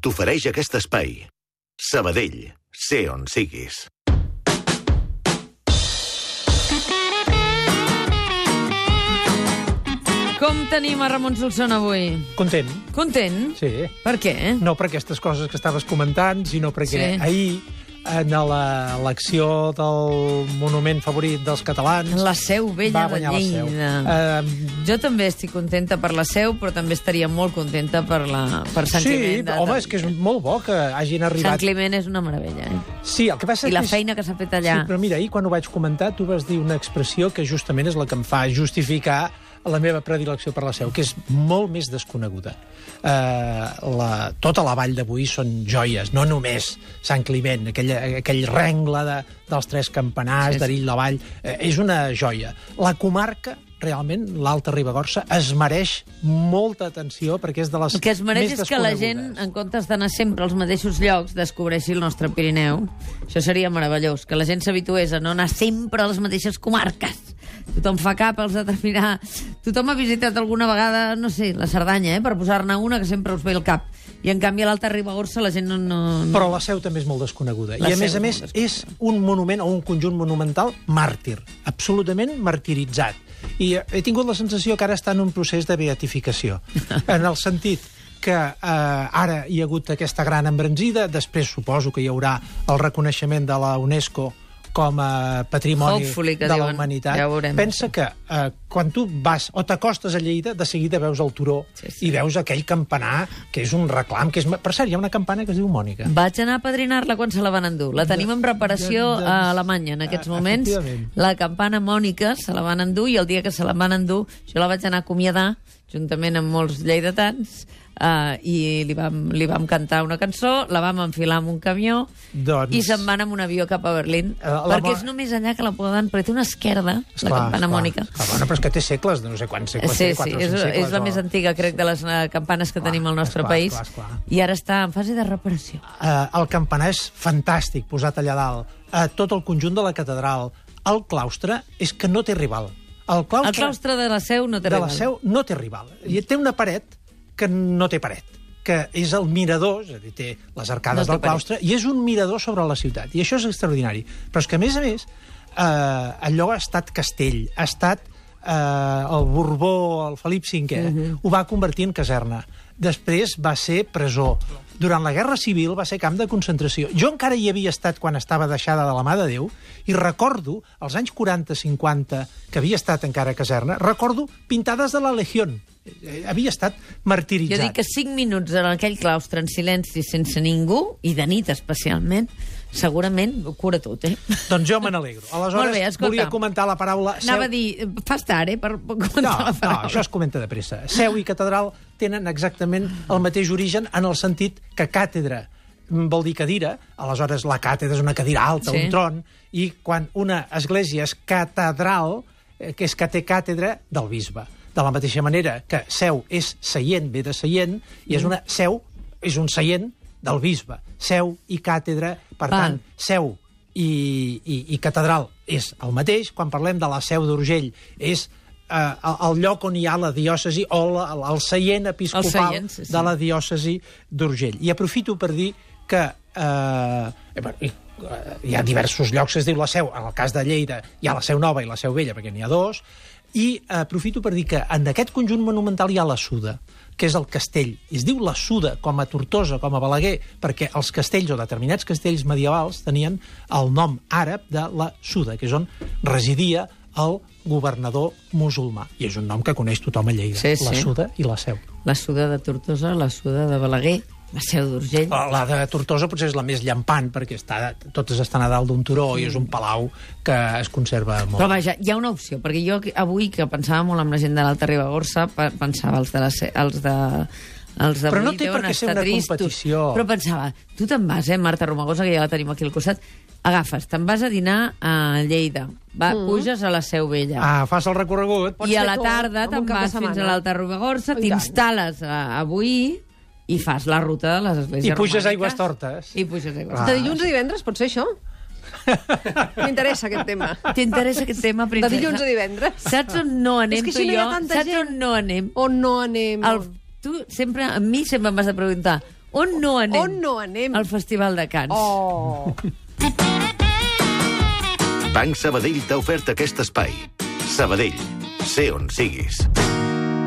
t'ofereix aquest espai. Sabadell, sé on siguis. Com tenim a Ramon Solsona avui? Content, Content? sí. Per què? No per aquestes coses que estaves comentant, sinó perquè Sí. ahir, en l'elecció del monument favorit dels catalans... La Seu Vella de. Lleida. Eh, Jo també estic contenta per la Seu, però també estaria molt contenta per, la, per Sant sí, Climent. de- home, és que és molt bo que hagin Sant arribat... Climent és una meravella, eh? Sí, el que passa I la és... feina que s'ha fet allà. Sí, però mira, ahir quan ho vaig comentar, tu vas dir una expressió que justament és la que em fa justificar la meva predilecció per la Seu, que és molt més desconeguda. Uh, la, tota la vall d'avui són joies, no només Sant Climent, aquell, aquell rengle de, dels tres campanars, Sí, sí, d'Arill la Vall, eh, és una joia. La comarca, realment, l'Alta Ribagorça, es mereix molta atenció perquè és de les El que es mereix és que la gent, en comptes d'anar sempre als mateixos llocs, descobreixi el nostre Pirineu. Això seria meravellós, que la gent s'habitués a no anar sempre a les mateixes comarques. Tothom fa cap als determinar... Tothom ha visitat alguna vegada, no sé, la Cerdanya, eh, per posar-ne una que sempre us ve al cap. I, en canvi, a l'Alta Ribagorça la gent no... no, no... Però la Seu també és molt desconeguda. La I, a més a és més, és un monument o un conjunt monumental màrtir, absolutament martiritzat. I eh, he tingut la sensació que ara està en un procés de beatificació, en el sentit que eh, ara hi ha hagut aquesta gran embranzida, després suposo que hi haurà el reconeixement de la UNESCO com a patrimoni Hopefully, de la humanitat. Ja veurem. Pensa que eh, quan tu vas o t'acostes a Lleida, de seguida veus el turó Sí, sí. i veus aquell campanar que és un reclam. Que és... Per cert, hi ha una campana que es diu Mònica. Vaig anar a padrinar-la quan se la van endur. La tenim en reparació de- de- a Alemanya en aquests moments. La campana Mònica se la van endur i el dia que se la van endur jo la vaig anar a acomiadar juntament amb molts lleidatans uh, i li vam, li vam cantar una cançó, la vam enfilar amb un camió Doncs- i se'n van amb un avió cap a Berlín Eh, la perquè és només allà que la poden... perquè té una esquerda, la Esclar, campana esclar. Mònica. Esclar, bueno, però és que té segles, no sé quants segles. Sí, té, sí, és, segles, és la o- més antiga, crec, de les eh, campanes que Clar, tenim al nostre esclar, país. esclar, esclar. I ara està en fase de reparació. Eh, el campanar és fantàstic, posat allà dalt. Eh, tot el conjunt de la catedral. El claustre és que no té rival. El claustre, El claustre de la Seu no té de la rival. Seu no té rival. I té una paret que no té paret que és el mirador, és a dir, té les arcades No té del claustre, i és un mirador sobre la ciutat. I això és extraordinari. Però és que, a més a més, eh, allò ha estat castell, ha estat eh, el Borbó, el Felip V, ho va convertir en caserna. Després va ser presó. Durant la Guerra Civil va ser camp de concentració. Jo encara hi havia estat quan estava deixada de la mà de Déu i recordo, als anys 40-50, que havia estat encara caserna, recordo pintades de la Legión. Eh, Havia estat martiritzat. Jo dic que 5 minuts en aquell claustre en silenci sense ningú, i de nit especialment, segurament ho cura tot, eh? Doncs jo me n'alegro. Aleshores, bé, escolta. volia comentar la paraula... Anava a dir, fas tard, eh, per per No, comentar la no, paraula. això es comenta de pressa. Seu i catedral tenen exactament el mateix origen en el sentit que càtedra vol dir cadira, aleshores la càtedra és una cadira alta, Sí. un tron, i quan una església és catedral, eh, que és que té càtedra del bisbe. De la mateixa manera que seu és seient, ve de seient, i Mm. és una seu, és un seient del bisbe. Seu i càtedra, per Val. tant, seu i, i, i catedral és el mateix. Quan parlem de la seu d'Urgell, és eh, el, el lloc on hi ha la diòcesi o la, el, el seient episcopal El seient, sí, sí. de la diòcesi d'Urgell. I aprofito per dir que eh, eh, eh, hi ha diversos llocs que es diu la seu. En el cas de Lleida hi ha la seu nova i la seu vella, perquè n'hi ha dos. I aprofito per dir que en aquest conjunt monumental hi ha la Suda, que és el castell. I es diu la Suda, com a Tortosa, com a Balaguer, perquè els castells o determinats castells medievals tenien el nom àrab de la Suda, que és on residia el governador musulmà. I és un nom que coneix tothom a Lleida, Sí, la sí. Suda i la Seu. La suda de Tortosa, la suda de Balaguer, la seu d'Urgell. La de Tortosa potser és la més llampant, perquè està, totes estan a dalt d'un turó i és un palau que es conserva molt. Però vaja, hi ha una opció, perquè jo que- avui, que pensava molt amb la gent de l'Alta Ribagorça, pe- pensava els de la, els de els d'avui Però no té per què ser una tristos. competició. Però pensava, tu te'n vas, eh, Marta Romagosa, que ja la tenim aquí al costat, agafes, te'n vas a dinar a Lleida, va, mm. puges a la Seu Vella, Ah, fas el recorregut. i a la tarda te'n vas fins a l'Alta Ribagorça, t'instal·les a, a Boí i fas la ruta de les esglésies I puges romàniques. aigües tortes. I puges aigües Ah. De dilluns a divendres, pot ser això? M'interessa aquest tema. T'interessa aquest tema, De princesa? dilluns a divendres. Saps on no anem tu i jo? Saps gent- on no anem? On no anem? El, tu sempre, a mi sempre em vas a preguntar On no anem? On no anem? Al Festival de Cants. Oh. Banc Sabadell t'ha ofert aquest espai. Sabadell, sé on siguis.